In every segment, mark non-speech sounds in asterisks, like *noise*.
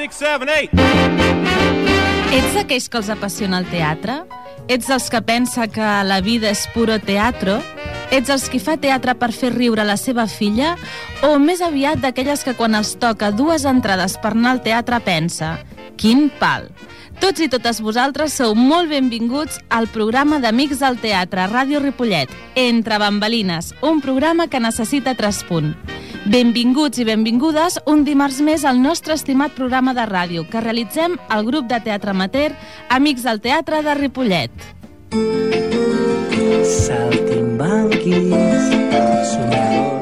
six, seven, eight. Ets d'aquells que els apassiona el teatre? Ets dels que pensa que la vida és puro teatro? Ets els que fa teatre per fer riure la seva filla? O més aviat d'aquelles que quan els toca dues entrades per anar al teatre pensa Quin pal! Tots i totes vosaltres sou molt benvinguts al programa d'Amics del Teatre Ràdio Ripollet, Entre Bambalines, un programa que necessita traspunt. Benvinguts i benvingudes un dimarts més al nostre estimat programa de ràdio que realitzem al grup de teatre amateur Amics del Teatre de Ripollet. Saltimbanquis, somiadors,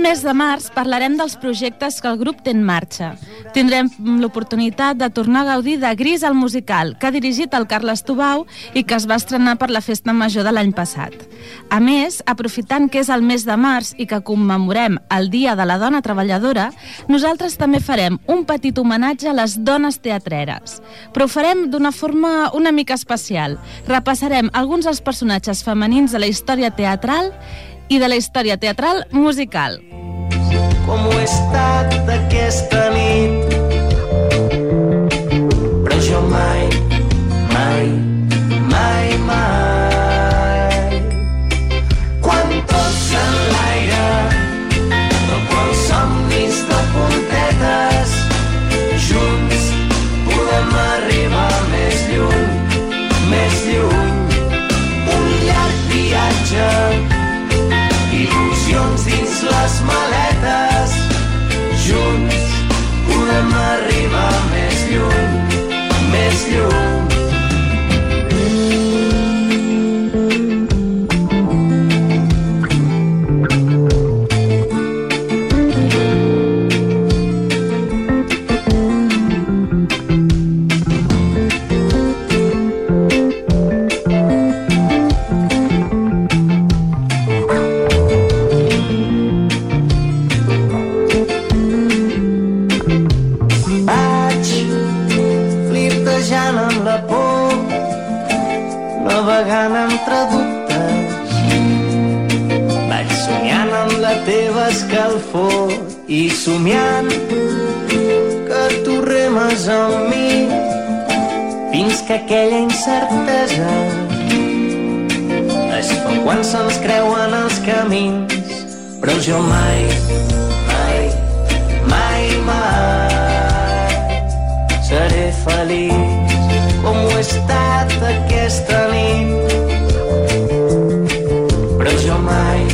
mes de març parlarem dels projectes que el grup té en marxa. Tindrem l'oportunitat de tornar a gaudir de Gris al musical, que ha dirigit el Carles Tubau i que es va estrenar per la Festa Major de l'any passat. A més, aprofitant que és el mes de març i que commemorem el Dia de la Dona Treballadora, nosaltres també farem un petit homenatge a les dones teatreres. Però ho farem d'una forma una mica especial. Repassarem alguns dels personatges femenins de la història teatral i de la història teatral musical. com ho he estat aquesta nit. Però jo mai, somiant que tu remes amb mi fins que aquella incertesa es fa quan se'ns creuen els camins però jo mai, mai, mai, mai seré feliç com ho he estat aquesta nit. Però jo mai,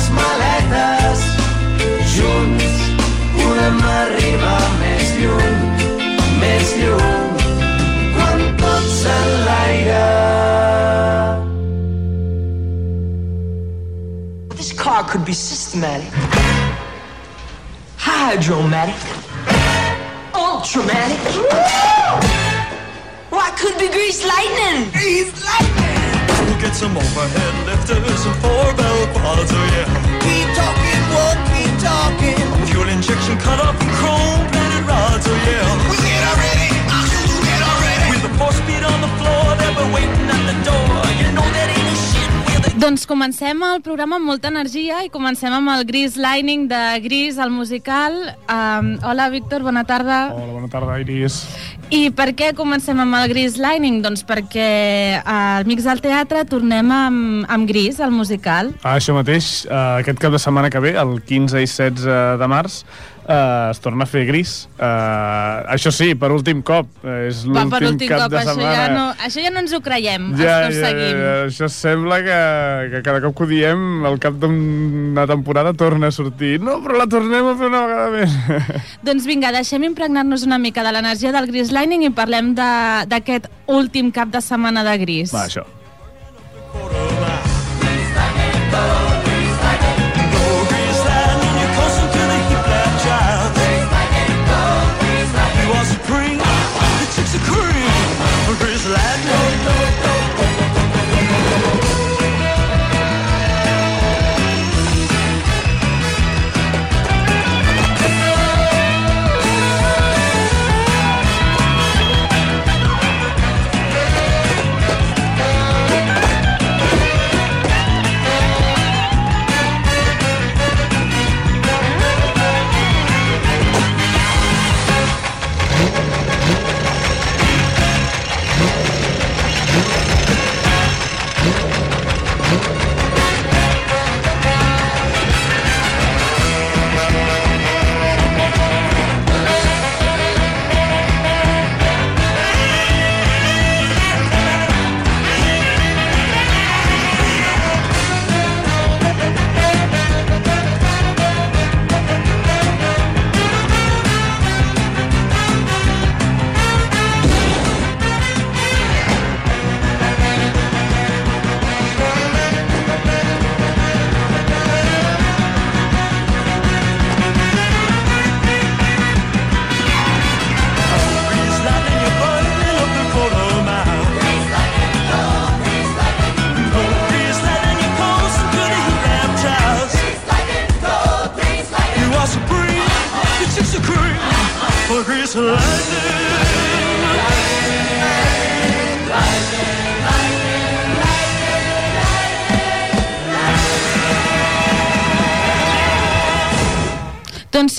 les maletes. Junts podem arribar més lluny, més lluny, quan tot s'enlaira. This car could be systematic, hydromatic, ultramatic. Or I could be greased lightning. Greased lightning. We'll get some overhead lifters and four bell quads, yeah. Keep talking, keep talking. Fuel injection cut off and chrome plated rods, oh yeah. We get already, I'll get already. With the four speed on the floor, they'll be waiting at the door. You know Doncs comencem el programa amb molta energia i comencem amb el Gris Lining de Gris, el musical. Um, hola, Víctor, bona tarda. Hola, bona tarda, Iris. I per què comencem amb el Gris Lining? Doncs perquè a Amics del Teatre tornem amb, amb Gris, el musical. Ah, això mateix, uh, aquest cap de setmana que ve, el 15 i 16 de març, uh, es torna a fer gris. Uh, això sí, per últim cop. Uh, és Va, per l'últim últim cap cop, de això setmana. ja, no, això ja no ens ho creiem, Ja, els que ja, seguim. ja, això sembla que, que cada cop que ho diem, al cap d'una temporada torna a sortir. No, però la tornem a fer una vegada més. *laughs* Doncs vinga, deixem impregnar-nos una mica de l'energia del Gris Lining i parlem de- d'aquest últim cap de setmana de Gris. Va, això. Chris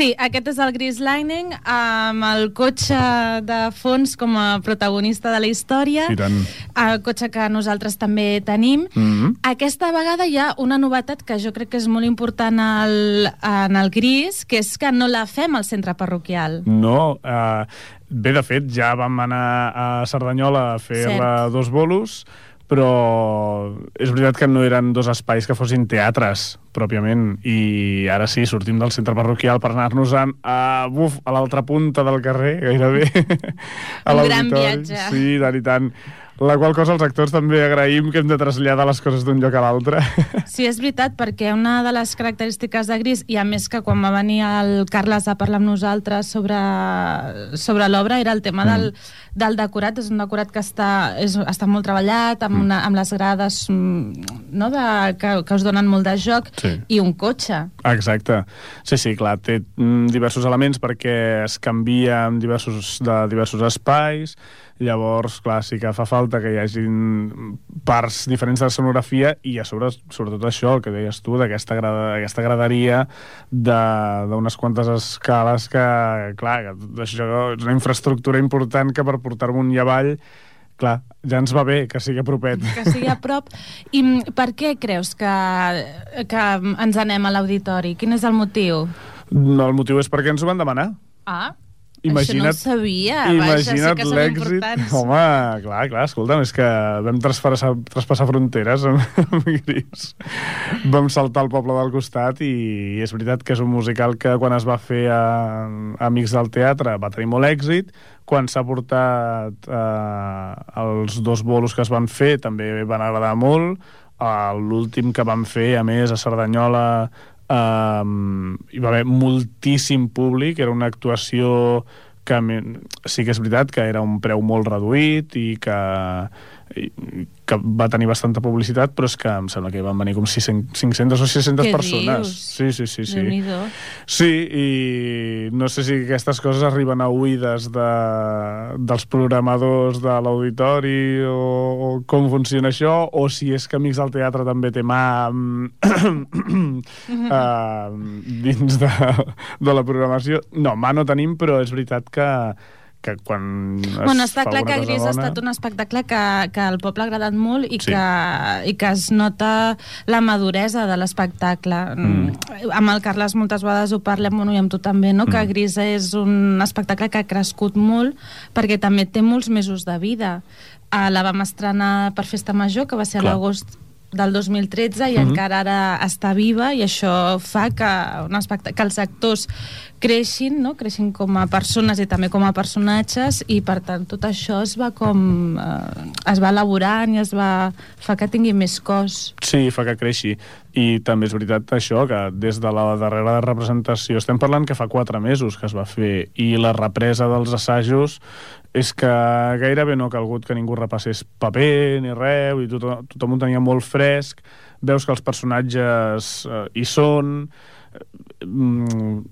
sí, aquest és el Gris Lining, amb el cotxe de fons com a protagonista de la història, I tant. el cotxe que nosaltres també tenim. Mhm. Aquesta vegada hi ha una novetat que jo crec que és molt important al, en el Gris, que és que no la fem al centre parroquial. No, eh, bé, de fet, ja vam anar a Cerdanyola a fer Cert. la dos bolos, però és veritat que no eren dos espais que fossin teatres, pròpiament, i ara sí, sortim del centre parroquial per anar-nos a, a, buf, a l'altra punta del carrer, gairebé. *laughs* a Un gran l'auditori. viatge. Sí, tant i tant. La qual cosa els actors també agraïm que hem de traslladar les coses d'un lloc a l'altre. *laughs* Sí, és veritat, perquè una de les característiques de Gris, i a més que quan va venir el Carles a parlar amb nosaltres sobre, sobre l'obra, era el tema del, del decorat. És un decorat que està, és, està molt treballat, amb, una, amb les grades mm, no, de, que, que us donen molt de joc, Sí. i un cotxe. Exacte. Sí, sí, clar, té mm, diversos elements perquè es canvia en diversos, de diversos espais, llavors, clar, sí que fa falta que hi hagin parts diferents de l'escenografia i a sobre, sobretot això, el que deies tu, d'aquesta grada, aquesta graderia de- d'unes quantes escales que, clar, que això és una infraestructura important que per portar-me un i avall clar, ja ens va bé que sigui a propet. que sigui a prop. I per què creus que, que ens anem a l'auditori? Quin és el motiu? No, el motiu és perquè ens ho van demanar. Ah, Imagina't, això no ho sabia. Vaja, imagina't són l'èxit. Home, clar, clar, escolta'm, és que vam traspassar, traspassar fronteres amb, *laughs* amb Gris. Vam saltar al poble del costat i, és veritat que és un musical que quan es va fer a, a Amics del Teatre va tenir molt èxit. Quan s'ha portat eh, els dos bolos que es van fer també van agradar molt. Uh, L'últim que vam fer, a més, a Cerdanyola, um, hi va haver moltíssim públic, era una actuació que sí que és veritat que era un preu molt reduït i que, que va tenir bastanta publicitat, però és que em sembla que van venir com 600, 500 o 600 Què persones. dius? Sí, sí, sí. sí. Sí, i no sé si aquestes coses arriben a oïdes de, dels programadors de l'auditori o, o com funciona això, o si és que Amics del Teatre també té mà uh, *coughs* dins de, de la programació. No, mà no tenim, però és veritat que, que quan es Bueno, està fa clar que Gris ha bona- estat un espectacle que, que al poble ha agradat molt i, Sí. que, i que es nota la maduresa de l'espectacle. Mm. Amb el Carles moltes vegades ho parlem, bueno, i amb tu també, no? Mm. que Gris és un espectacle que ha crescut molt perquè també té molts mesos de vida. Uh, la vam estrenar per Festa Major, que va ser a l'agost del 2013 i Mhm. encara ara està viva i això fa que, un espectacle, que els actors creixin, no? creixin com a persones i també com a personatges i per tant tot això es va com eh, es va elaborant i es va fa que tingui més cos Sí, fa que creixi. I també és veritat això, que des de la darrera representació, estem parlant que fa quatre mesos que es va fer, i la represa dels assajos és que gairebé no ha calgut que ningú repassés paper ni res, i tothom, tothom ho tenia molt fresc, veus que els personatges eh, hi són,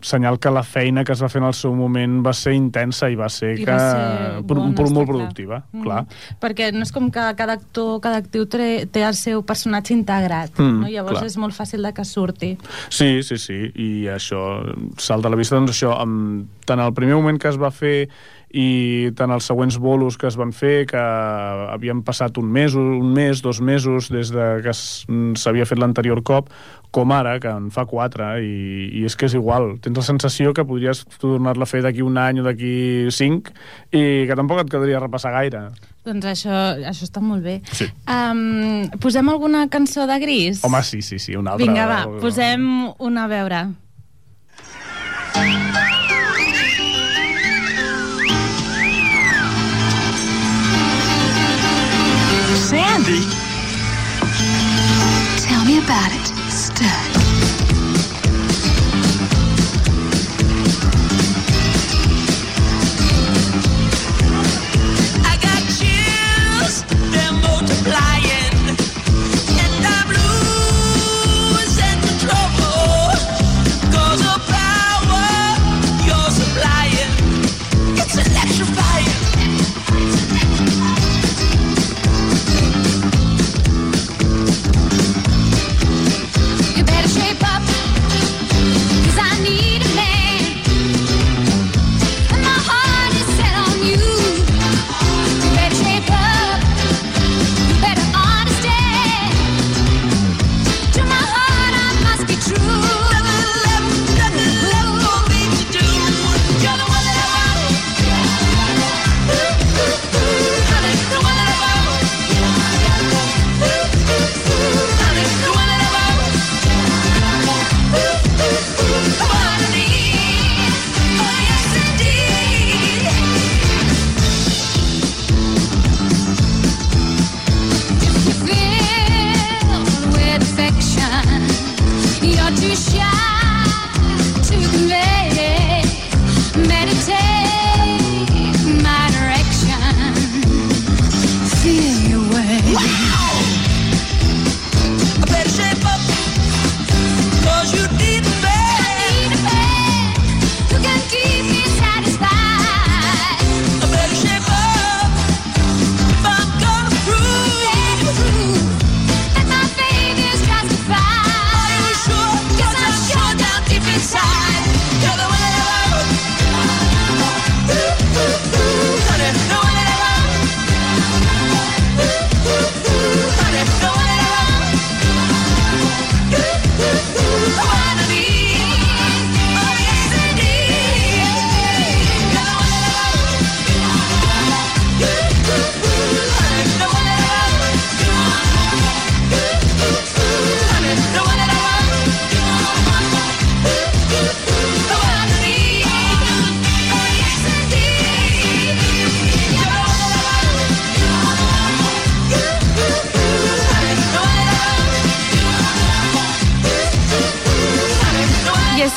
senyal que la feina que es va fer en el seu moment va ser intensa i va ser, I que, va ser pro- bona, pro- molt productiva, Mm. clar. perquè no és com que cada actor, cada actiu té, té el seu personatge integrat Mm, no? llavors clar. és molt fàcil de que surti Sí, sí, sí, i això salta a la vista, doncs això, amb, tant el primer moment que es va fer i tant els següents bolos que es van fer, que havien passat un mes, un mes, dos mesos des de que s'havia fet l'anterior cop, com ara, que en fa quatre, i, i és que és igual. Tens la sensació que podries tornar-la a fer d'aquí un any o d'aquí cinc i que tampoc et quedaria repassar gaire. doncs això, això està molt bé Sí. um, posem alguna cançó de Gris? Home, sí, sí, sí, una altra. Vinga, va, posem una a veure. Sandy? Tell me about it, stud.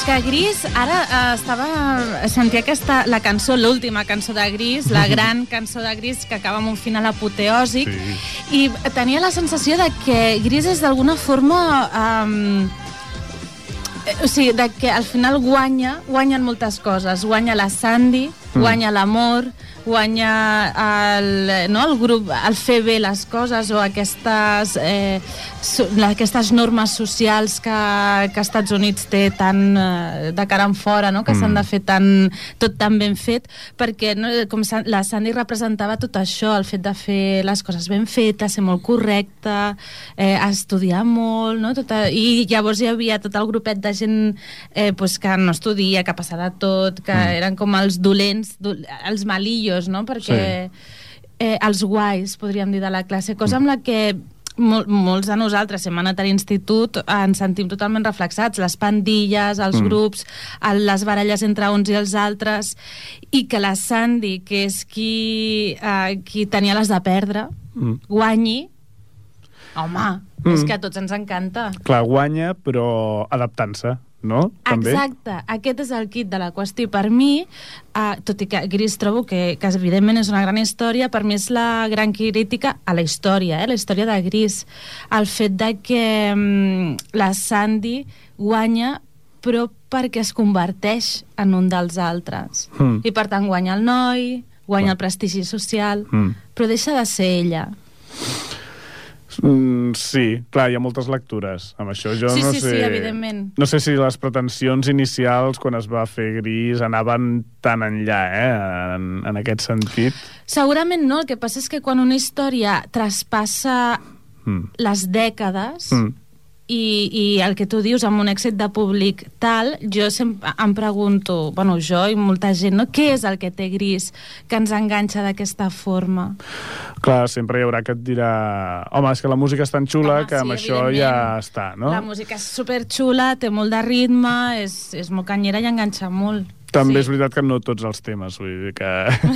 És que Gris, ara eh, estava... Sentia aquesta, la cançó, l'última cançó de Gris, la *laughs* gran cançó de Gris, que acaba amb un final apoteòsic, Sí. i tenia la sensació de que Gris és d'alguna forma... Um, o sigui, de que al final guanya, guanyen moltes coses. Guanya la Sandy, guanya l'amor, guanya el, no, el grup, el fer bé les coses o aquestes, eh, so, aquestes normes socials que, que Estats Units té tan eh, de cara en fora, no? que s'han de fer tan, tot tan ben fet, perquè no, com la Sandy representava tot això, el fet de fer les coses ben fetes, ser molt correcta, eh, estudiar molt, no? Tota, i llavors hi havia tot el grupet de gent eh, pues, que no estudia, que passava tot, que mm. eren com els dolents, do, els malillos, no? perquè eh, els guais, podríem dir, de la classe, cosa amb la que mol, molts de nosaltres hem anat a l'institut ens sentim totalment reflexats, les pandilles, els mm. grups, el, les baralles entre uns i els altres, i que la Sandy, que és qui, eh, qui tenia les de perdre, Mm. guanyi, home, mm. és que a tots ens encanta. Clar, guanya, però adaptant-se, no? També? Exacte, aquest és el kit de la qüestió. Per mi, eh, tot i que Gris trobo que, que evidentment és una gran història, per mi és la gran crítica a la història, eh, la història de Gris. El fet de que mm, la Sandy guanya però perquè es converteix en un dels altres. Mm. I per tant guanya el noi, guanya Clar. el prestigi social, Mm. però deixa de ser ella. Mm, sí, clar, hi ha moltes lectures amb això. Jo Sí, no sí, sé, sí, evidentment. No sé si les pretensions inicials, quan es va fer gris, anaven tan enllà, eh, en, en aquest sentit. Segurament no, el que passa és que quan una història traspassa Mm. les dècades Mm. I, i el que tu dius amb un èxit de públic tal, jo sempre em pregunto, bueno, jo i molta gent, no? què és el que té gris que ens enganxa d'aquesta forma? Clar, sempre hi haurà que et dirà home, és que la música és tan xula Home, que amb sí, això ja està, no? La música és superxula, té molt de ritme, és, és molt canyera i enganxa molt. També sí. és veritat que no tots els temes, vull dir que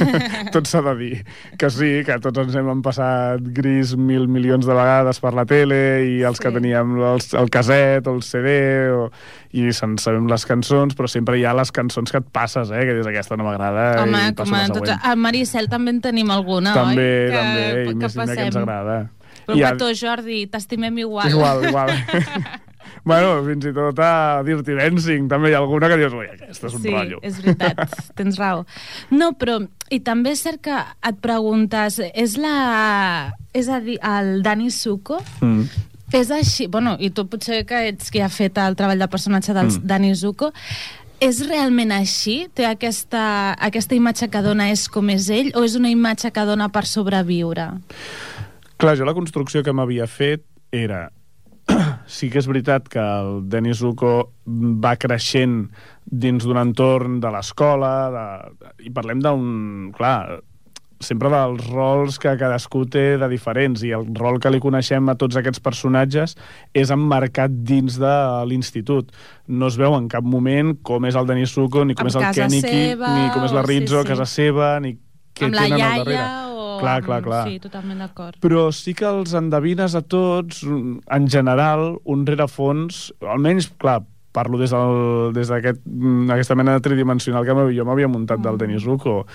*laughs* tot s'ha de dir. Que sí, que tots ens hem passat gris mil milions de vegades per la tele i els Sí. que teníem els, el caset o el CD o, i se'n sabem les cançons, però sempre hi ha les cançons que et passes, eh? Que dius, aquesta no m'agrada i passo com a la tots... següent. A Maricel també en tenim alguna, també, oi? Que, també, i que més si que ens agrada. Però I a- Jordi, t'estimem igual. Igual, igual. *laughs* bueno, fins i tot a Dirty Dancing també hi ha alguna que dius, ui, aquesta és un sí, rotllo. és veritat, *laughs* tens raó. No, però, i també és cert que et preguntes, és la... És a dir, el Dani Suco, Mm. és així... Bueno, i tu potser que ets qui ha fet el treball de personatge del mm. Dani Zuko, és realment així? Té aquesta, aquesta imatge que dona és com és ell o és una imatge que dona per sobreviure? Clar, jo la construcció que m'havia fet era... sí que és veritat que el Denis Zuko va creixent dins d'un entorn de l'escola, de... i parlem d'un... Clar, sempre dels rols que cadascú té de diferents i el rol que li coneixem a tots aquests personatges és emmarcat dins de l'institut. No es veu en cap moment com és el Denis Zuko, ni com Amb és el Keniki, seva, ni com és la o- sí, Rizzo, sí. casa seva, ni què amb la tenen al iaia darrere. o... Clar, clar, clar. Sí, totalment d'acord. Però sí que els endevines a tots, en general, un rerefons, almenys, clar, parlo des del- des d'aquesta aquest, mena de tridimensional que jo m'havia muntat del Denis Zuko,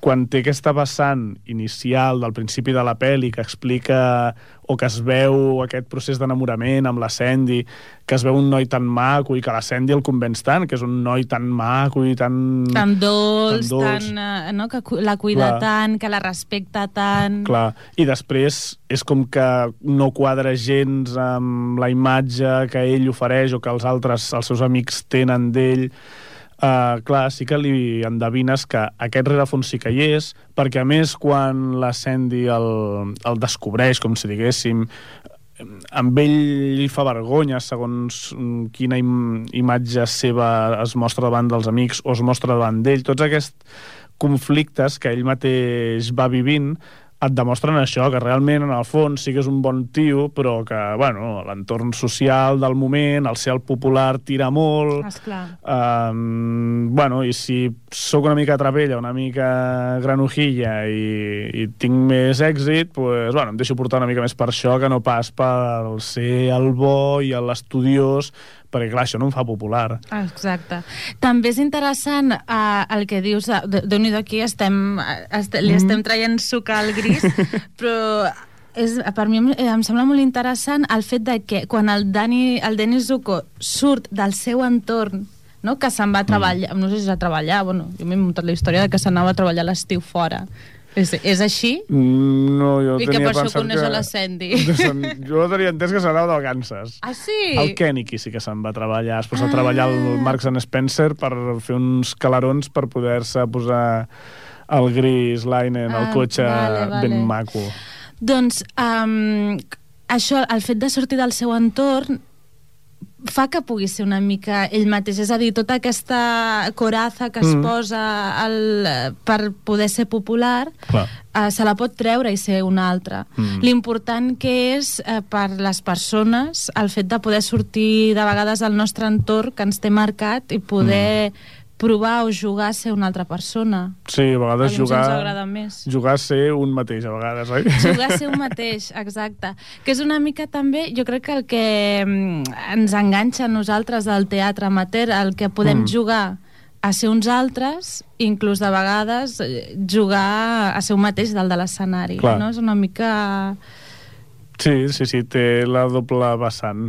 quan té aquesta vessant inicial del principi de la pel·li que explica o que es veu aquest procés d'enamorament amb la Sandy, que es veu un noi tan maco i que la Sandy el convenç tant, que és un noi tan maco i tan... Tan dolç, Tan dolç. tan, eh, no, que la cuida Clar. tant, que la respecta tant... Clar, i després és com que no quadra gens amb la imatge que ell ofereix o que els altres, els seus amics tenen d'ell. Uh, clar, sí que li endevines que aquest rerefons sí que hi és, perquè a més quan la Sandy el, el descobreix, com si diguéssim, amb ell li fa vergonya segons quina im imatge seva es mostra davant dels amics o es mostra davant d'ell. Tots aquests conflictes que ell mateix va vivint et demostren això, que realment en el fons sí que és un bon tio, però que, bueno, l'entorn social del moment, el ser el popular tira molt, Esclar. Um, bueno, i si sóc una mica trapella, una mica granujilla i, i tinc més èxit, pues, bueno, em deixo portar una mica més per això que no pas per ser el bo i l'estudiós, perquè clar, això no em fa popular. Exacte. També és interessant uh, el que dius, de, de, Déu-n'hi-do aquí estem, eh, est li estem traient suc al gris, *laughs* però és, per mi em, em sembla molt interessant el fet de que quan el, Dani, el Denis Zuko surt del seu entorn no? que se'n va a treballar, no sé si és a treballar, bueno, jo m'he muntat la història de que s'anava a treballar l'estiu fora. És, és així? Mm, No, jo I que tenia per això coneix que... a la Sandy. *laughs* Jo tenia entès que s'anava del Kansas. Ah, sí? El Kenny sí que se'n va treballar. Es posa a treballar al Marks and Spencer per fer uns calarons per poder-se posar el gris al Ah, cotxe vale, vale. ben maco. Doncs um, això, el fet de sortir del seu entorn fa que pugui ser una mica ell mateix, és a dir, tota aquesta coraza que es Mm. posa al, per poder ser popular Clar. uh, se la pot treure i ser una altra. Mm. L'important que és uh, per les persones el fet de poder sortir de vegades del nostre entorn que ens té marcat i poder provar o jugar a ser una altra persona. Sí, a vegades A jugar... més. Jugar a ser un mateix, a vegades, oi? Jugar a ser un mateix, exacte. Que és una mica també, jo crec que el que mm, ens enganxa a nosaltres del teatre amateur, el que podem Mm. jugar a ser uns altres, inclús de vegades eh, jugar a ser un mateix dalt de l'escenari. No? És una mica... Sí, sí, sí, té la doble vessant.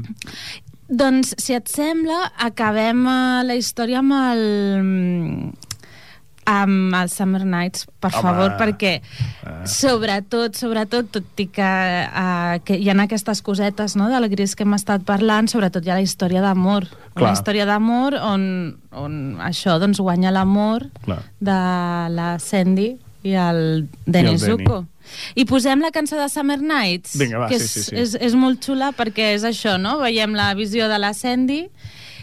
Doncs, si et sembla, acabem eh, la història amb el amb els Summer Nights, per Home. favor, perquè Eh. sobretot, sobretot, tot i que, uh, que hi ha aquestes cosetes no, del gris que hem estat parlant, sobretot hi ha la història d'amor. Una història d'amor on, on això doncs, guanya l'amor de la Sandy i el Denis. Zuko. I posem la cançó de Summer Nights, Vinga, va, que sí, és, sí, sí. És, és molt xula perquè és això, no? Veiem la visió de la Sandy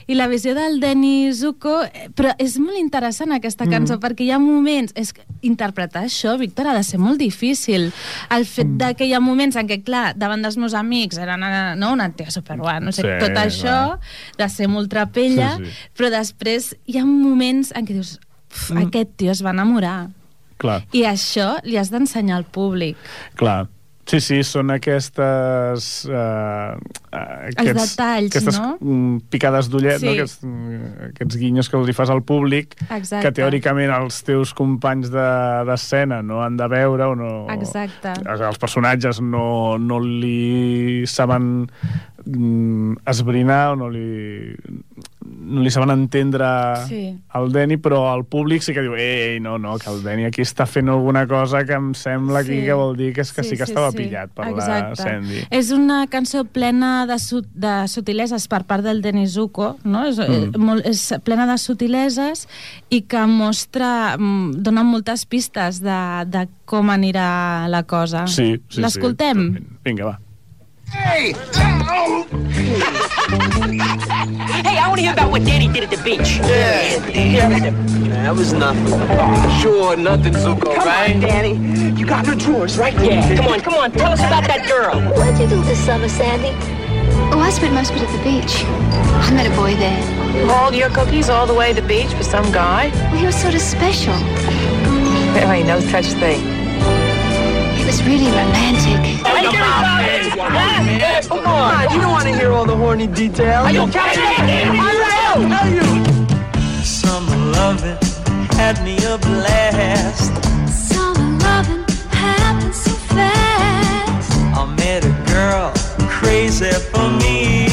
i la visió del Denis Zuko, eh, però és molt interessant aquesta cançó mm. perquè hi ha moments... És interpretar això, Víctor, ha de ser molt difícil. El fet Mm. de que hi ha moments en què, clar, davant dels meus amics eren eh, no, una tia superguà, no sé, Sí, tot això, de ser molt trapella, Sí, sí. però després hi ha moments en què dius "Uf, aquest tio es va enamorar. Clar. I això li has d'ensenyar al públic. Clar. Sí, sí, són aquestes... Uh, aquests, detalls, aquestes, no? mm, picades d'ullet, Sí. no? aquests, mm, aquests guinyos que els hi fas al públic, Exacte. que teòricament els teus companys de- d'escena no han de veure o no... Exacte. Els personatges no, no li saben mm, esbrinar o no li, li saben entendre Sí. el Deni, però el públic sí que diu ei, no, no, que el Deni aquí està fent alguna cosa que em sembla aquí que vol dir que és que sí, que estava pillat per la Sandy. És una cançó plena de, de sutileses per part del Denis Zuko, no? És, mm. molt, és plena de sutileses i que mostra, mm, dona moltes pistes de, de com anirà la cosa. Sí, sí, L'escoltem? Sí, totalment. Vinga, va. Hey, hey, I want to hear about what Danny did at the beach. That was nothing. Sure, nothing, Zuko, Come right? on, Danny. You got the drawers, right? Yeah. Come on, come on. Tell us about that girl. What'd you do this summer, Sandy? Oh, I spent most of it at the beach. I met a boy there. Hauled your cookies all the way to the beach for some guy? Well, he was sort of special. There ain't no such thing. It was really romantic. Hey, come on. You don't want to hear all the horny details. Are you kidding me? Summer loving had me a blast. Summer loving happens so fast. I met a girl crazy for me.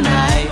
Summer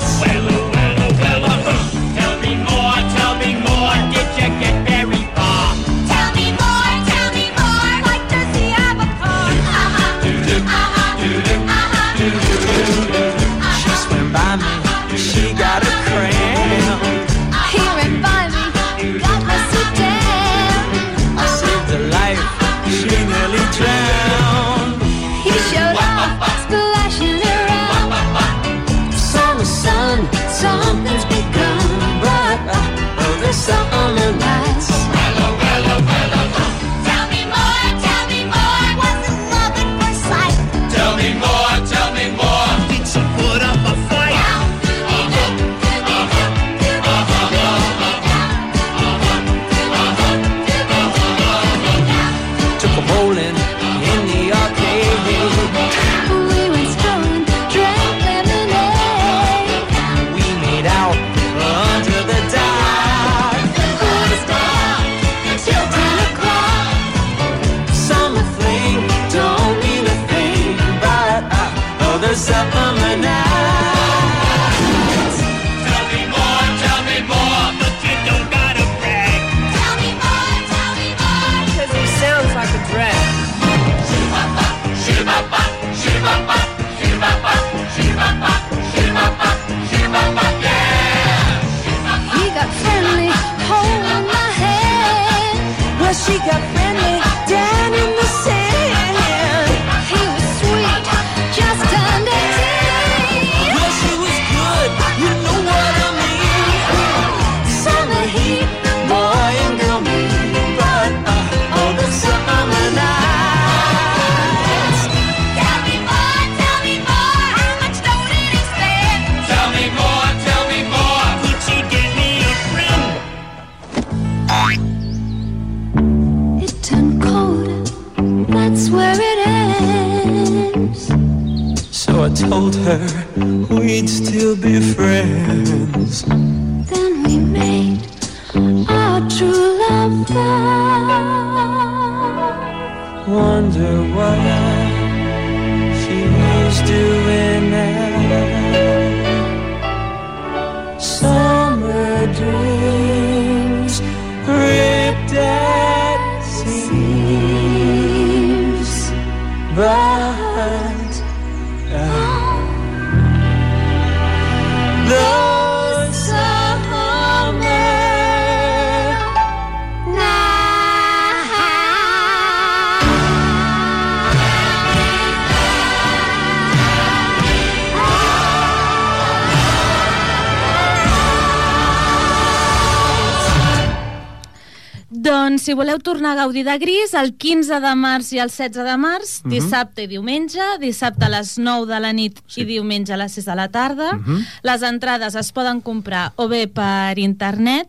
gaudir de gris, el 15 de març i el 16 de març, Mhm. dissabte i diumenge, dissabte a les 9 de la nit i diumenge a les 6 de la tarda. Mhm. Les entrades es poden comprar o bé per internet,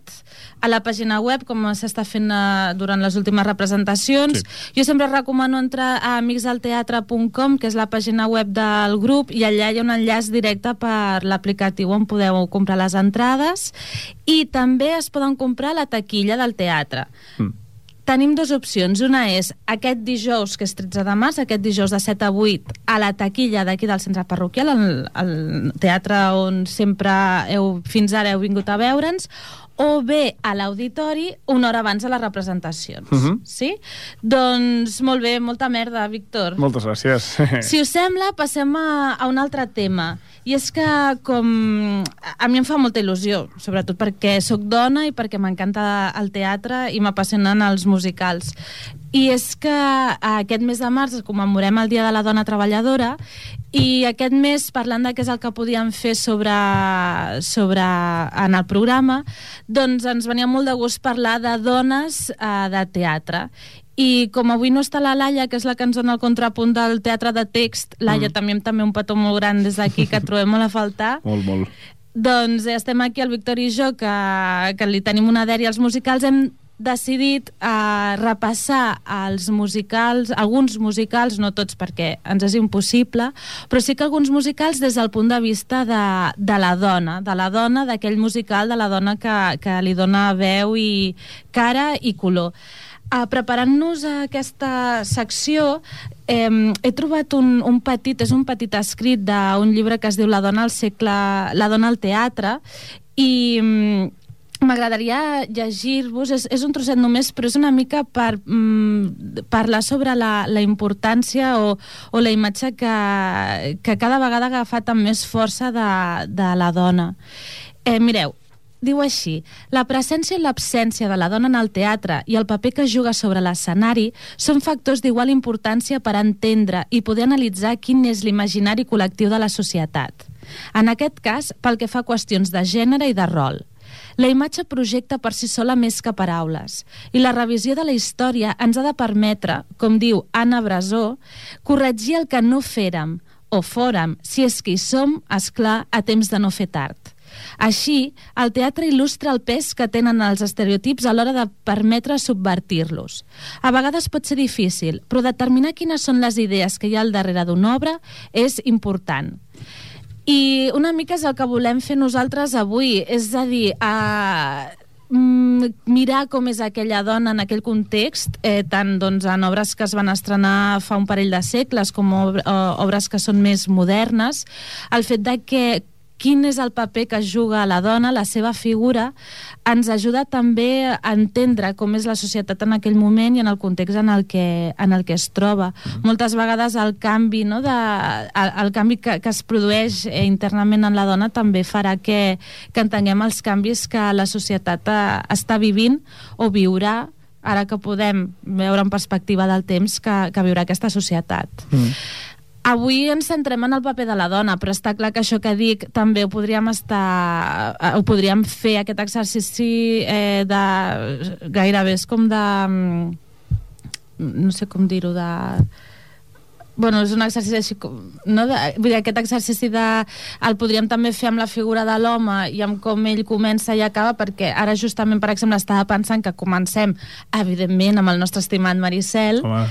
a la pàgina web, com s'està fent eh, durant les últimes representacions. Sí. Jo sempre recomano entrar a amicsdelteatre.com, que és la pàgina web del grup, i allà hi ha un enllaç directe per l'aplicatiu on podeu comprar les entrades. I també es poden comprar la taquilla del teatre. Mm. Tenim dues opcions. Una és aquest dijous, que és 13 de març, aquest dijous de 7 a 8, a la taquilla d'aquí del centre parroquial, al, al teatre on sempre heu, fins ara heu vingut a veure'ns, o bé a l'auditori una hora abans de les representacions. Mhm. Sí? Doncs molt bé, molta merda, Víctor. Moltes gràcies. Si us sembla, passem a, a un altre tema. I és que, com... A mi em fa molta il·lusió, sobretot perquè sóc dona i perquè m'encanta el teatre i m'apassionen els musicals. I és que aquest mes de març commemorem el Dia de la Dona Treballadora i aquest mes, parlant de què és el que podíem fer sobre, sobre en el programa, doncs ens venia molt de gust parlar de dones eh, de teatre. I com avui no està la Laia, que és la que ens dona el contrapunt del teatre de text, Laia, mm. també, també un petó molt gran des d'aquí que et trobem molt a faltar, *laughs* molt, molt. doncs eh, estem aquí, el Víctor i jo, que, que li tenim una dèria als musicals, hem decidit eh, repassar els musicals, alguns musicals, no tots perquè ens és impossible, però sí que alguns musicals des del punt de vista de, de la dona, de la dona, d'aquell musical, de la dona que, que li dona veu i cara i color. Uh, Preparant-nos a aquesta secció, eh, he trobat un, un petit, és un petit escrit d'un llibre que es diu La dona al segle, La dona al teatre, i mm, m'agradaria llegir-vos, és, és un trosset només, però és una mica per mm, parlar sobre la, la importància o, o la imatge que, que cada vegada ha agafat amb més força de, de la dona. Eh, mireu, diu així, la presència i l'absència de la dona en el teatre i el paper que juga sobre l'escenari són factors d'igual importància per entendre i poder analitzar quin és l'imaginari col·lectiu de la societat. En aquest cas, pel que fa a qüestions de gènere i de rol. La imatge projecta per si sola més que paraules, i la revisió de la història ens ha de permetre, com diu Anna Brasó, corregir el que no fèrem, o fórem, si és que hi som, esclar, a temps de no fer tard. Així, el teatre il·lustra el pes que tenen els estereotips a l'hora de permetre subvertir-los. A vegades pot ser difícil, però determinar quines són les idees que hi ha al darrere d'una obra és important. I una mica és el que volem fer nosaltres avui, és a dir, a mm, mirar com és aquella dona en aquell context, eh, tant doncs, en obres que es van estrenar fa un parell de segles com eh, obres que són més modernes, el fet de que quin és el paper que juga la dona, la seva figura, ens ajuda també a entendre com és la societat en aquell moment i en el context en el que, en el que es troba. Mm. Moltes vegades el canvi, no, de, el, el canvi que, que es produeix eh, internament en la dona també farà que, que entenguem els canvis que la societat eh, està vivint o viurà ara que podem veure en perspectiva del temps que, que viurà aquesta societat. Mm. Avui ens centrem en el paper de la dona, però està clar que això que dic també ho podríem estar... eh, ho podríem fer, aquest exercici eh, de... gairebé és com de... mm, no sé com dir-ho, de... Bueno, és un exercici així com... No? De, vull dir, aquest exercici de... El podríem també fer amb la figura de l'home i amb com ell comença i acaba, perquè ara justament, per exemple, estava pensant que comencem, evidentment, amb el nostre estimat Maricel, Home,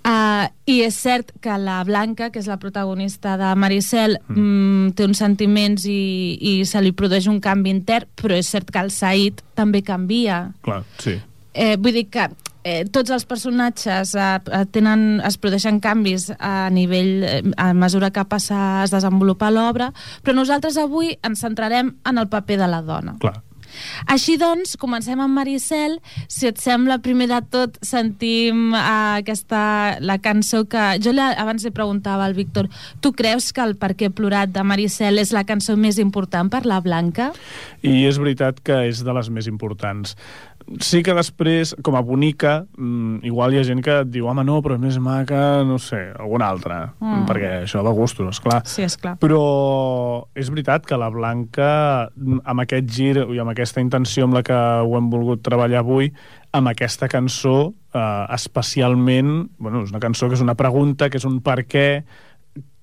Uh, I és cert que la Blanca, que és la protagonista de Maricel, mm. té uns sentiments i, i se li produeix un canvi intern, però és cert que el Said també canvia. clar, sí. Eh, vull dir que eh, tots els personatges eh, eh, tenen, es produeixen canvis a nivell, eh, a mesura que passa, es desenvolupa l'obra, però nosaltres avui ens centrarem en el paper de la dona. Clar. Així doncs, comencem amb Maricel. Si et sembla, primer de tot sentim uh, aquesta, la cançó que... Jo la, abans li preguntava al Víctor, tu creus que el Per què plorat de Maricel és la cançó més important per la Blanca? I és veritat que és de les més importants. Sí que després, com a bonica, mm, igual hi ha gent que et diu home, no, però és més maca, no sé, alguna altra. Mm. Perquè això de gustos, esclar. Sí, és clar. Però és veritat que la Blanca, amb aquest gir i amb aquesta intenció amb la que ho hem volgut treballar avui, amb aquesta cançó, eh, especialment, bueno, és una cançó que és una pregunta, que és un per què,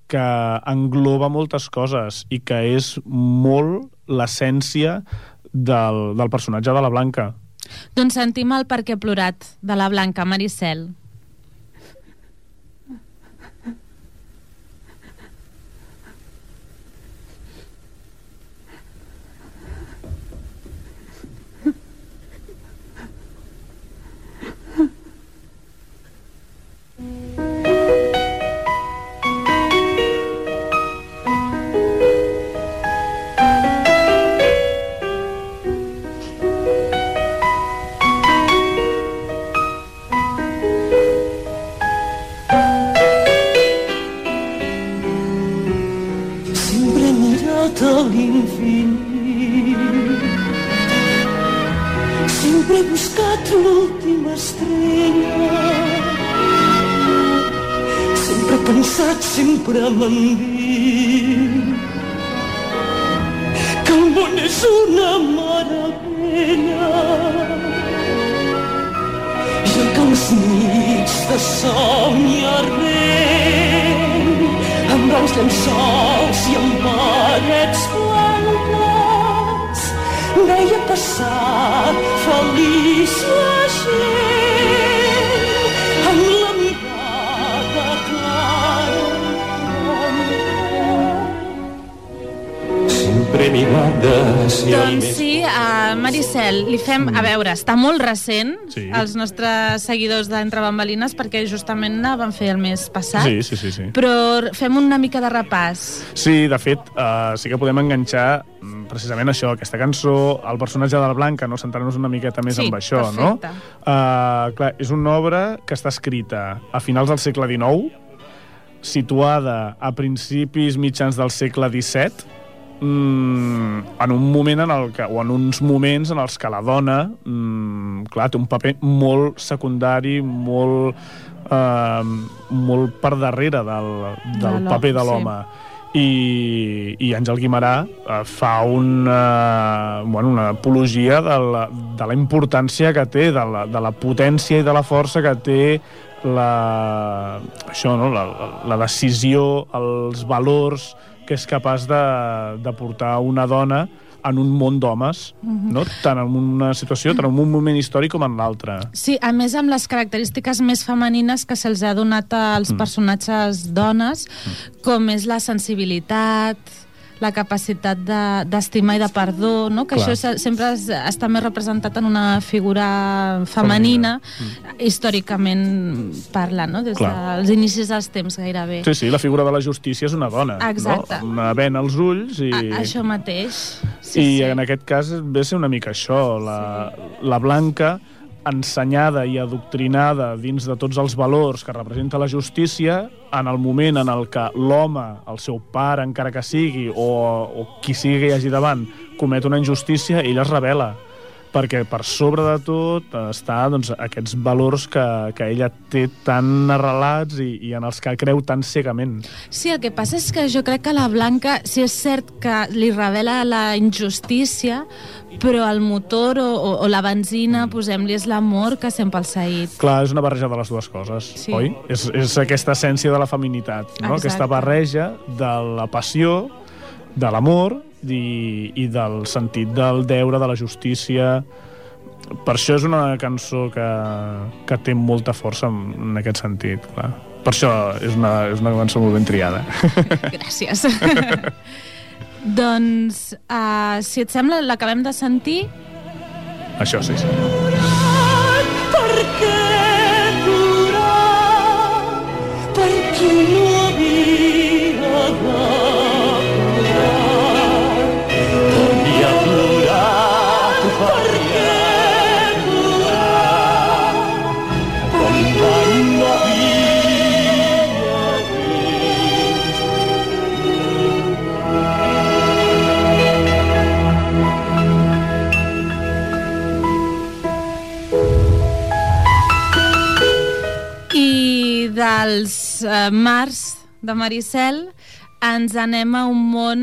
que engloba moltes coses i que és molt l'essència del, del personatge de la Blanca. Doncs sentim el Per què he plorat de la Blanca, Maricel. Pensat, sempre dit que el món és una meravella. Jo que als nits de somni arrel amb blancs llençols i amb parets blanques veia passar feliç la gent i Doncs sí, a Maricel, li fem... A veure, està molt recent, Sí. els nostres seguidors d'Entre Bambalines, perquè justament la van fer el mes passat. Sí, sí, sí, sí. Però fem una mica de repàs. Sí, de fet, uh, sí que podem enganxar mm, precisament això, aquesta cançó, el personatge de la Blanca, no? centrar-nos una miqueta més Sí, amb això, perfecte. no? Uh, clar, és una obra que està escrita a finals del segle XIX, situada a principis mitjans del segle XVII, mm, en un moment en el que, o en uns moments en els que la dona mm, clar, té un paper molt secundari, molt, eh, molt per darrere del, De del l'home, paper de sí. l'home. I, i Àngel Guimarà eh, fa una, bueno, una apologia de la, de la importància que té, de la, de la potència i de la força que té la, això, no? la, la decisió, els valors que és capaç de, de portar una dona en un món d'homes, no? tant en una situació, tant en un moment històric com en l'altre. Sí, a més amb les característiques més femenines que se'ls ha donat als Mm. personatges dones, com és la sensibilitat, la capacitat de- d'estimar i de perdó, no? que Clar. això se- sempre es, està més representat en una figura femenina, històricament parlant, no? des Clar. dels inicis dels temps gairebé. Sí, sí, la figura de la justícia és una dona, Exacte. no? Una vena als ulls i... A, això mateix. Sí, I sí. en aquest cas ve ser una mica això, la, la Blanca ensenyada i adoctrinada dins de tots els valors que representa la justícia, en el moment en el que l'home, el seu pare encara que sigui, o, o qui sigui que hi hagi davant, comet una injustícia, ella es revela. Perquè per sobre de tot està doncs, aquests valors que, que ella té tan arrelats i, i en els que creu tan cegament. Sí, el que passa és que jo crec que la Blanca, sí és cert que li revela la injustícia, però el motor o, o, o la benzina, posem-li, és l'amor que sent pel Said. Clar, és una barreja de les dues coses, Sí. oi? És, és aquesta essència de la feminitat, no? Exacte. aquesta barreja de la passió, de l'amor i, i del sentit del deure, de la justícia... Per això és una cançó que, que té molta força en, en aquest sentit, clar. Per això és una, és una cançó molt ben triada. *laughs* Gràcies. *laughs* doncs, uh, si et sembla, l'acabem de sentir. això sí, sí. Per què plorar? Per qui no uh, mars de Maricel ens anem a un món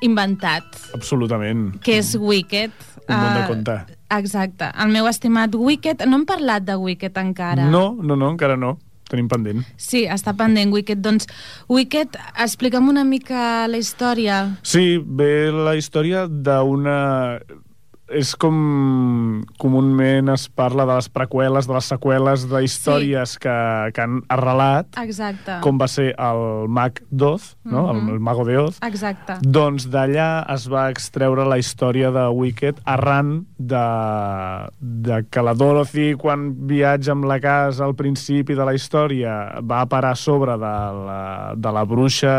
inventat, Absolutament. que és Wicked. Un món de Eh, conte. Exacte. El meu estimat Wicked... No hem parlat de Wicked encara. No, no, no, encara no. Tenim pendent. Sí, està pendent Wicked. Doncs, Wicked, explica'm una mica la història. Sí, ve la història d'una... És com comunment es parla de les preqüeles, de les seqüeles de històries sí. que, que han arrelat, Exacte. com va ser el mag d'Oz, no? Mhm. el, el mago de Oz. Exacte. Doncs d'allà es va extreure la història de Wicked arran de, de que la Dorothy, quan viatja amb la casa al principi de la història, va parar a sobre de la, de la bruixa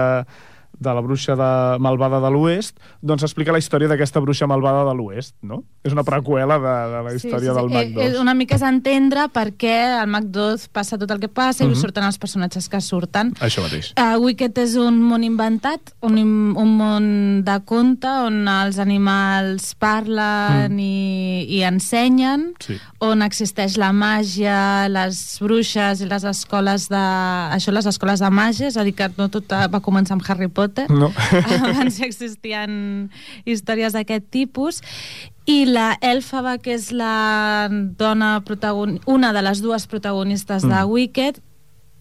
de la bruixa de, malvada de l'Oest, doncs explica la història d'aquesta bruixa malvada de l'Oest, no? És una preqüela de, de la història del Mag Eh, eh, una mica és entendre per què al Mac 2 passa tot el que passa i Mhm. surten els personatges que surten. Això mateix. Uh, Wicked és un món inventat, un, un món de conte on els animals parlen Mm. i, i ensenyen, Sí. on existeix la màgia, les bruixes i les escoles de... Això, les escoles de màgia, és a dir, que no tot eh, va començar amb Harry Potter. No. *laughs* Abans existien històries d'aquest tipus. I la Elfaba, que és la dona protagon... una de les dues protagonistes de Mm. Wicked,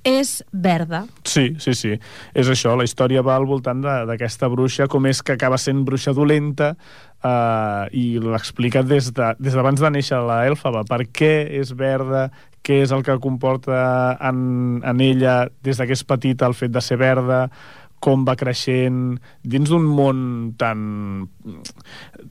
és verda. Sí, sí, sí. És això, la història va al voltant de- d'aquesta bruixa, com és que acaba sent bruixa dolenta, eh, i l'explica des d'abans de, des d'abans de néixer la Elfaba. Per què és verda, què és el que comporta en, en ella des de que és petita el fet de ser verda, com va creixent dins d'un món tan,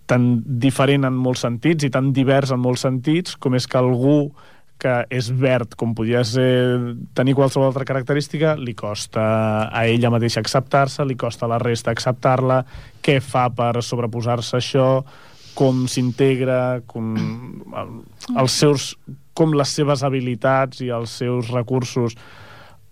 tan diferent en molts sentits i tan divers en molts sentits, com és que algú que és verd, com podia ser, tenir qualsevol altra característica, li costa a ella mateixa acceptar-se, li costa a la resta acceptar-la, què fa per sobreposar-se això, com s'integra, com el- els seus, com les seves habilitats i els seus recursos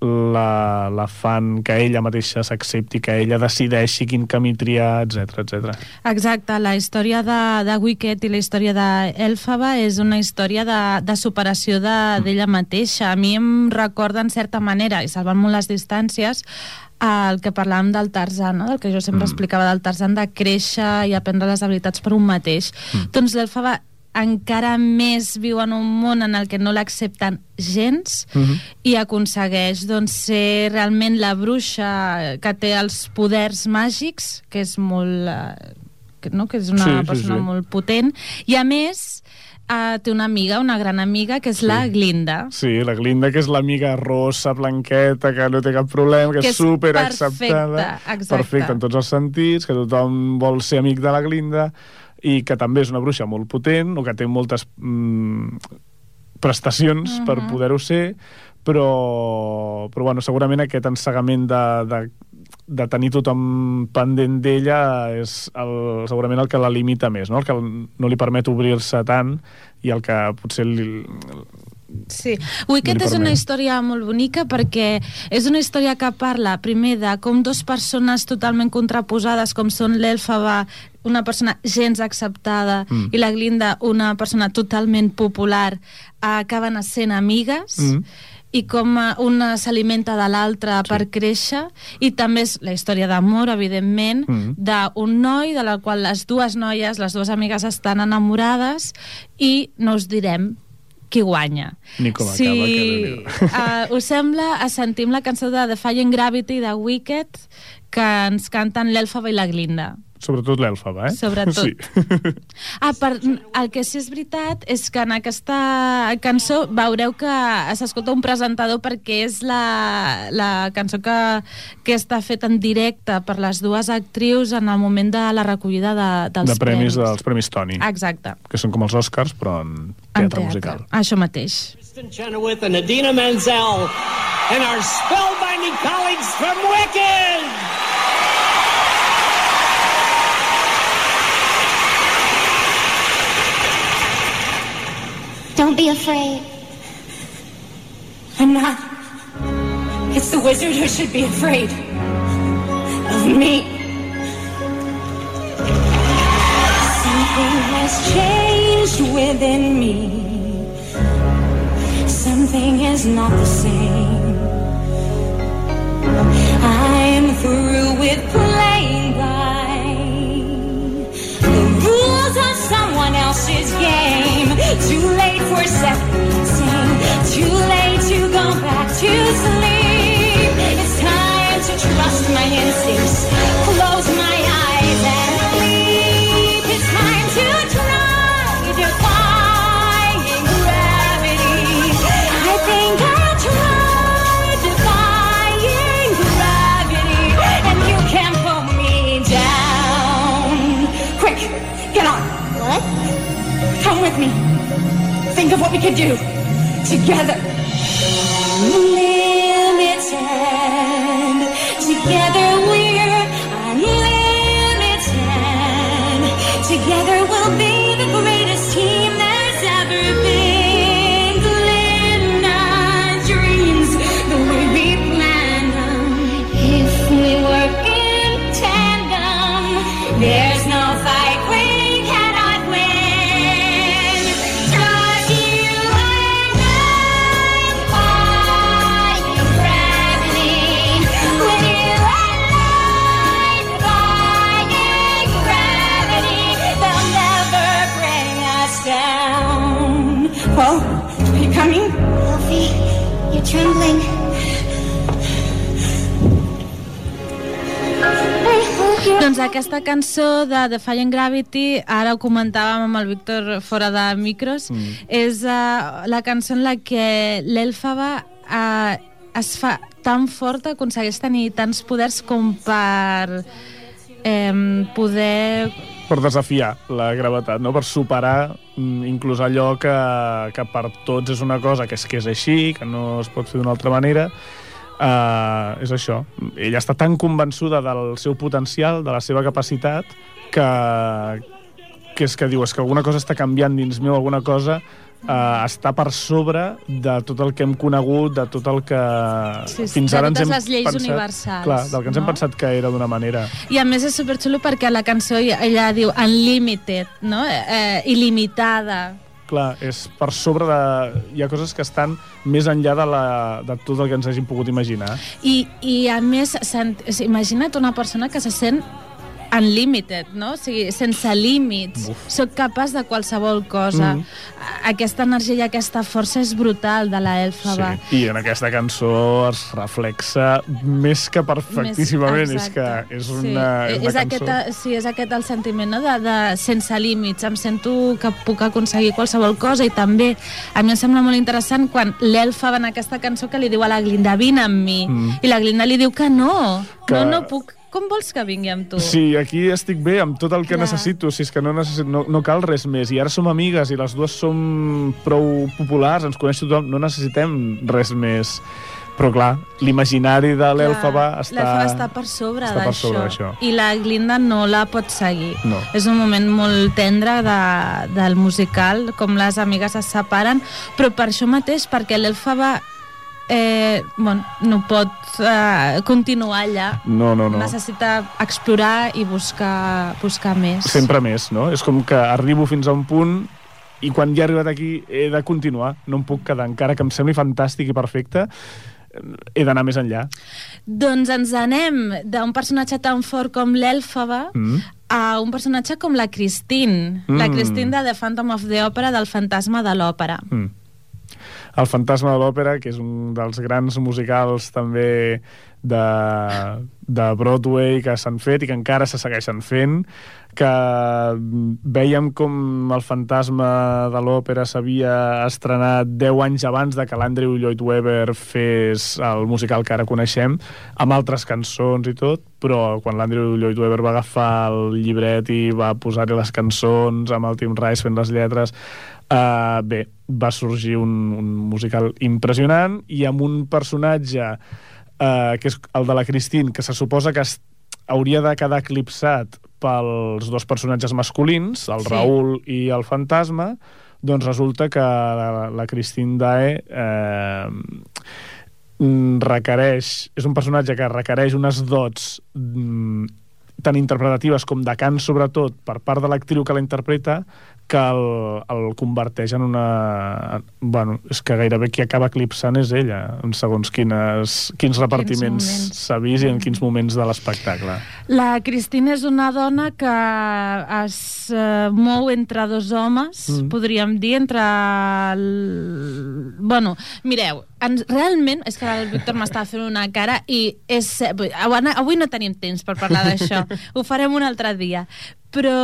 la, la fan que ella mateixa s'accepti, que ella decideixi quin camí triar, etc etc. Exacte, la història de, de Wicked i la història d'Elfaba és una història de, de superació de- d'ella mateixa. A mi em recorda, en certa manera, i salvant molt les distàncies, el que parlàvem del Tarzan, no? del que jo sempre Mm. explicava del Tarzan, de créixer i aprendre les habilitats per un mateix. Mm. Doncs l'Elfaba encara més viu en un món en el que no l'accepten gens Mhm. i aconsegueix doncs, ser realment la bruixa que té els poders màgics, que és molt... eh, que, no? que és una Sí, sí, persona sí. molt potent, i a més eh, té una amiga, una gran amiga, que és Sí. la Glinda. Sí, la Glinda, que és l'amiga rossa, blanqueta, que no té cap problema, que, Que és super perfecta, acceptada. exacte. Perfecta en tots els sentits, que tothom vol ser amic de la Glinda, i que també és una bruixa molt potent, o que té moltes mm, prestacions Mhm. per poder-ho ser, però, però bueno, segurament aquest ensegament de, de, de tenir tothom pendent d'ella és el, segurament el que la limita més, no? el que no li permet obrir-se tant i el que potser li, Sí, No li és una història molt bonica perquè és una història que parla primer de com dos persones totalment contraposades com són l'Elfaba una persona gens acceptada Mm. i la Glinda una persona totalment popular acaben sent amigues Mm. i com eh, una s'alimenta de l'altra sí. per créixer i també és la història d'amor, evidentment Mm. d'un noi de la qual les dues noies, les dues amigues estan enamorades i no us direm qui guanya. Ni com acaba, si que uh, us sembla, sentim la cançó de Defying Gravity de Wicked que ens canten l'Elfaba i la Glinda. Sobretot l'Elfaba, eh? Sobretot. Sí. Ah, per, el que sí és veritat és que en aquesta cançó veureu que s'escolta un presentador perquè és la, la cançó que, que està feta en directe per les dues actrius en el moment de la recollida de, dels de premis, dels Premis Tony, Exacte, que són com els Oscars, però en en teatre musical. Això mateix. Kristen Chenoweth and Adina Menzel and our spellbinding colleagues from Wicked. Don't be afraid. I'm not. It's the wizard who should be afraid of me. Something has changed within me. Something is not the same. I'm through with playing by the rules of someone else's game. Too late second guessing. Too late to go back to sleep. It's time to trust my instincts. Close my eyes and. It's time to try defying gravity. I think I'll try defying gravity, and you can't pull me down. Quick, get on. What? Come with me. Think of what we could do together. Aquesta cançó de Defying Gravity, ara ho comentàvem amb el Víctor fora de micros, mm. és uh, la cançó en la que l'Elfaba uh, es fa tan forta, aconsegueix tenir tants poders com per eh, poder... Per desafiar la gravetat, no? per superar mm, inclús allò que, que per tots és una cosa que és que és així, que no es pot fer d'una altra manera, uh, és això. Ella està tan convençuda del seu potencial, de la seva capacitat, que, que és que diu, és que alguna cosa està canviant dins meu, alguna cosa uh, està per sobre de tot el que hem conegut, de tot el que Sí, sí, fins ara ens hem les lleis pensat, universals, Clar, del que ens hem no? pensat que era d'una manera. I a més és superxulo perquè la cançó ella, ella diu unlimited, no? Eh, il·limitada. Clar, és per sobre de... Hi ha coses que estan més enllà de, la, de tot el que ens hàgim pogut imaginar. I, i a més, imagina't una persona que se sent unlimited, no? O sigui, sense límits. Soc capaç de qualsevol cosa. Mhm. Aquesta energia i aquesta força és brutal de la Elfaba. I en aquesta cançó es reflexa més que perfectíssimament. Més- és que és una, sí. és una és cançó... aquest, sí, és aquest el sentiment no? de, de sense límits. Em sento que puc aconseguir qualsevol cosa i també a mi em sembla molt interessant quan l'Elfa va en aquesta cançó que li diu a la Glinda vine amb mi Mm. i la Glinda li diu que no, Que- no, no puc com vols que vingui amb tu? Sí, aquí estic bé amb tot el que Clar. necessito, si és que no, necessit, no, no cal res més. I ara som amigues i les dues som prou populars, ens coneix tothom, no necessitem res més. Però clar, l'imaginari de. L'Elfaba està per sobre està per sobre d'això. I la Glinda no la pot seguir. No. És un moment molt tendre de, del musical, com les amigues es separen, però per això mateix, perquè l'Elfaba eh, bueno, no pot eh, continuar allà. No, no, no. Necessita explorar i buscar, buscar més. Sempre més, no? És com que arribo fins a un punt i quan ja he arribat aquí he de continuar, no em puc quedar, encara que em sembli fantàstic i perfecte, he d'anar més enllà. Doncs ens anem d'un personatge tan fort com l'Èlfaba Mm. a un personatge com la Christine. La Mm. Christine de The Phantom of the Opera, del fantasma de l'òpera. Mm. El fantasma de l'òpera, que és un dels grans musicals també de, de Broadway que s'han fet i que encara se segueixen fent, que veiem com el fantasma de l'òpera s'havia estrenat 10 anys abans de que l'Andrew Lloyd Webber fes el musical que ara coneixem, amb altres cançons i tot, però quan l'Andrew Lloyd Webber va agafar el llibret i va posar-hi les cançons amb el Tim Rice fent les lletres, Uh, bé, va sorgir un, un musical impressionant i amb un personatge uh, que és el de la Christine, que se suposa que hauria de quedar eclipsat pels dos personatges masculins, el Sí. Raül i el fantasma, doncs resulta que la, la Christine Dae eh, mm, requereix... És un personatge que requereix unes dots mm, tan interpretatives com de cant, sobretot, per part de l'actriu que la interpreta, que el, el converteix en una... Bueno, és que gairebé qui acaba eclipsant és ella, en segons quines, quins repartiments s'ha vist i en quins moments de l'espectacle. La Cristina és una dona que es eh, mou entre dos homes, Mm. podríem dir, entre... El... Bueno, mireu, ens, realment, és que el Víctor m'estava fent una cara i és... Avui, no tenim temps per parlar d'això, *laughs* ho farem un altre dia, però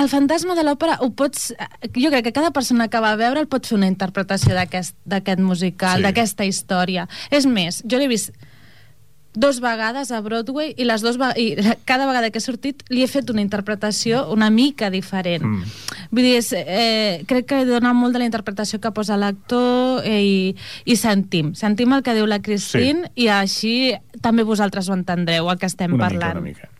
el fantasma de l'òpera ho pots... Jo crec que cada persona que va a veure el pot fer una interpretació d'aquest musical, Sí. d'aquesta història. És més, jo l'he vist dos vegades a Broadway i les dos i cada vegada que he sortit li he fet una interpretació una mica diferent. Mm. Vull dir, és, eh, crec que dona molt de la interpretació que posa l'actor eh, i, i sentim. Sentim el que diu la Christine sí. i així també vosaltres ho entendreu, el que estem Una parlant. mica, una mica.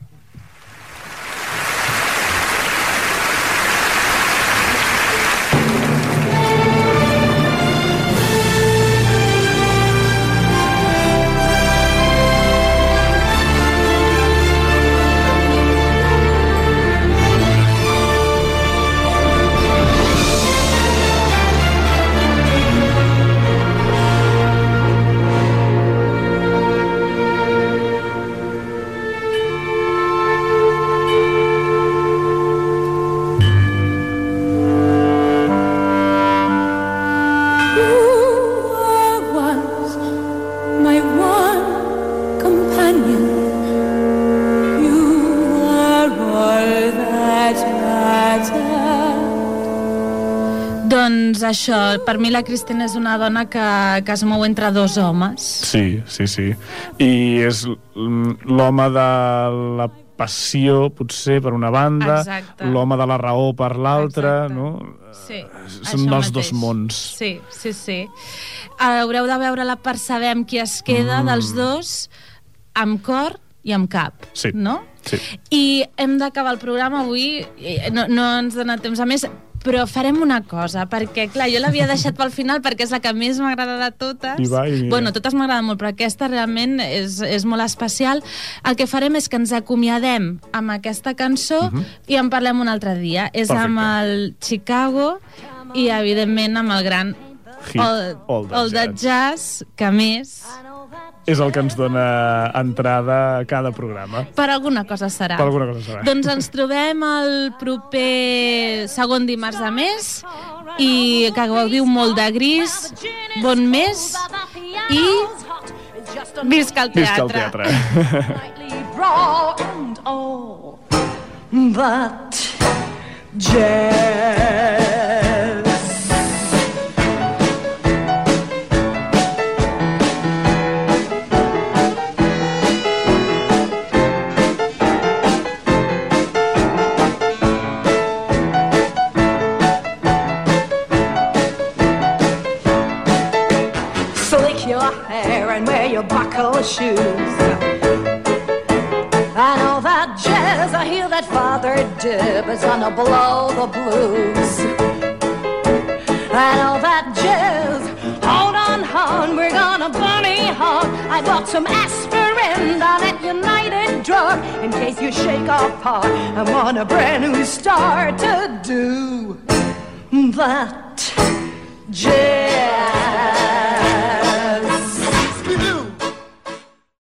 Això, per mi la Cristina és una dona que, que es mou entre dos homes. Sí, sí, sí. I és l'home de la passió, potser, per una banda, l'home de la raó per l'altra, no? Sí, Són dels dos mateix. mons. Sí, sí, sí. Haureu de veure-la per saber amb qui es queda mm. dels dos, amb cor i amb cap, Sí. no? Sí. I hem d'acabar el programa avui, eh, no, no ens dona temps a més, però farem una cosa, perquè, clar, jo l'havia deixat pel final perquè és la que més m'agrada de totes. I va, i mira. Bueno, totes m'agraden molt, però aquesta realment és, és molt especial. El que farem és que ens acomiadem amb aquesta cançó Mhm. i en parlem un altre dia. És Perfecte. amb el Chicago i, evidentment, amb el gran Hit, All, All That All That Jazz, que a més, És el que ens dona entrada a cada programa. per alguna cosa serà. Per alguna cosa serà. Doncs ens trobem el proper segon dimarts de mes i que gaudiu molt de gris, bon mes i visca el Visca el teatre. teatre. *laughs* but jazz. Your shoes. I know that jazz, I hear that Father Dib is gonna blow the blues. I know that jazz, hold on, hold on, we're gonna bunny hug. I bought some aspirin down at United Drug in case you shake off hard. I'm on a brand new start to do that. Jazz.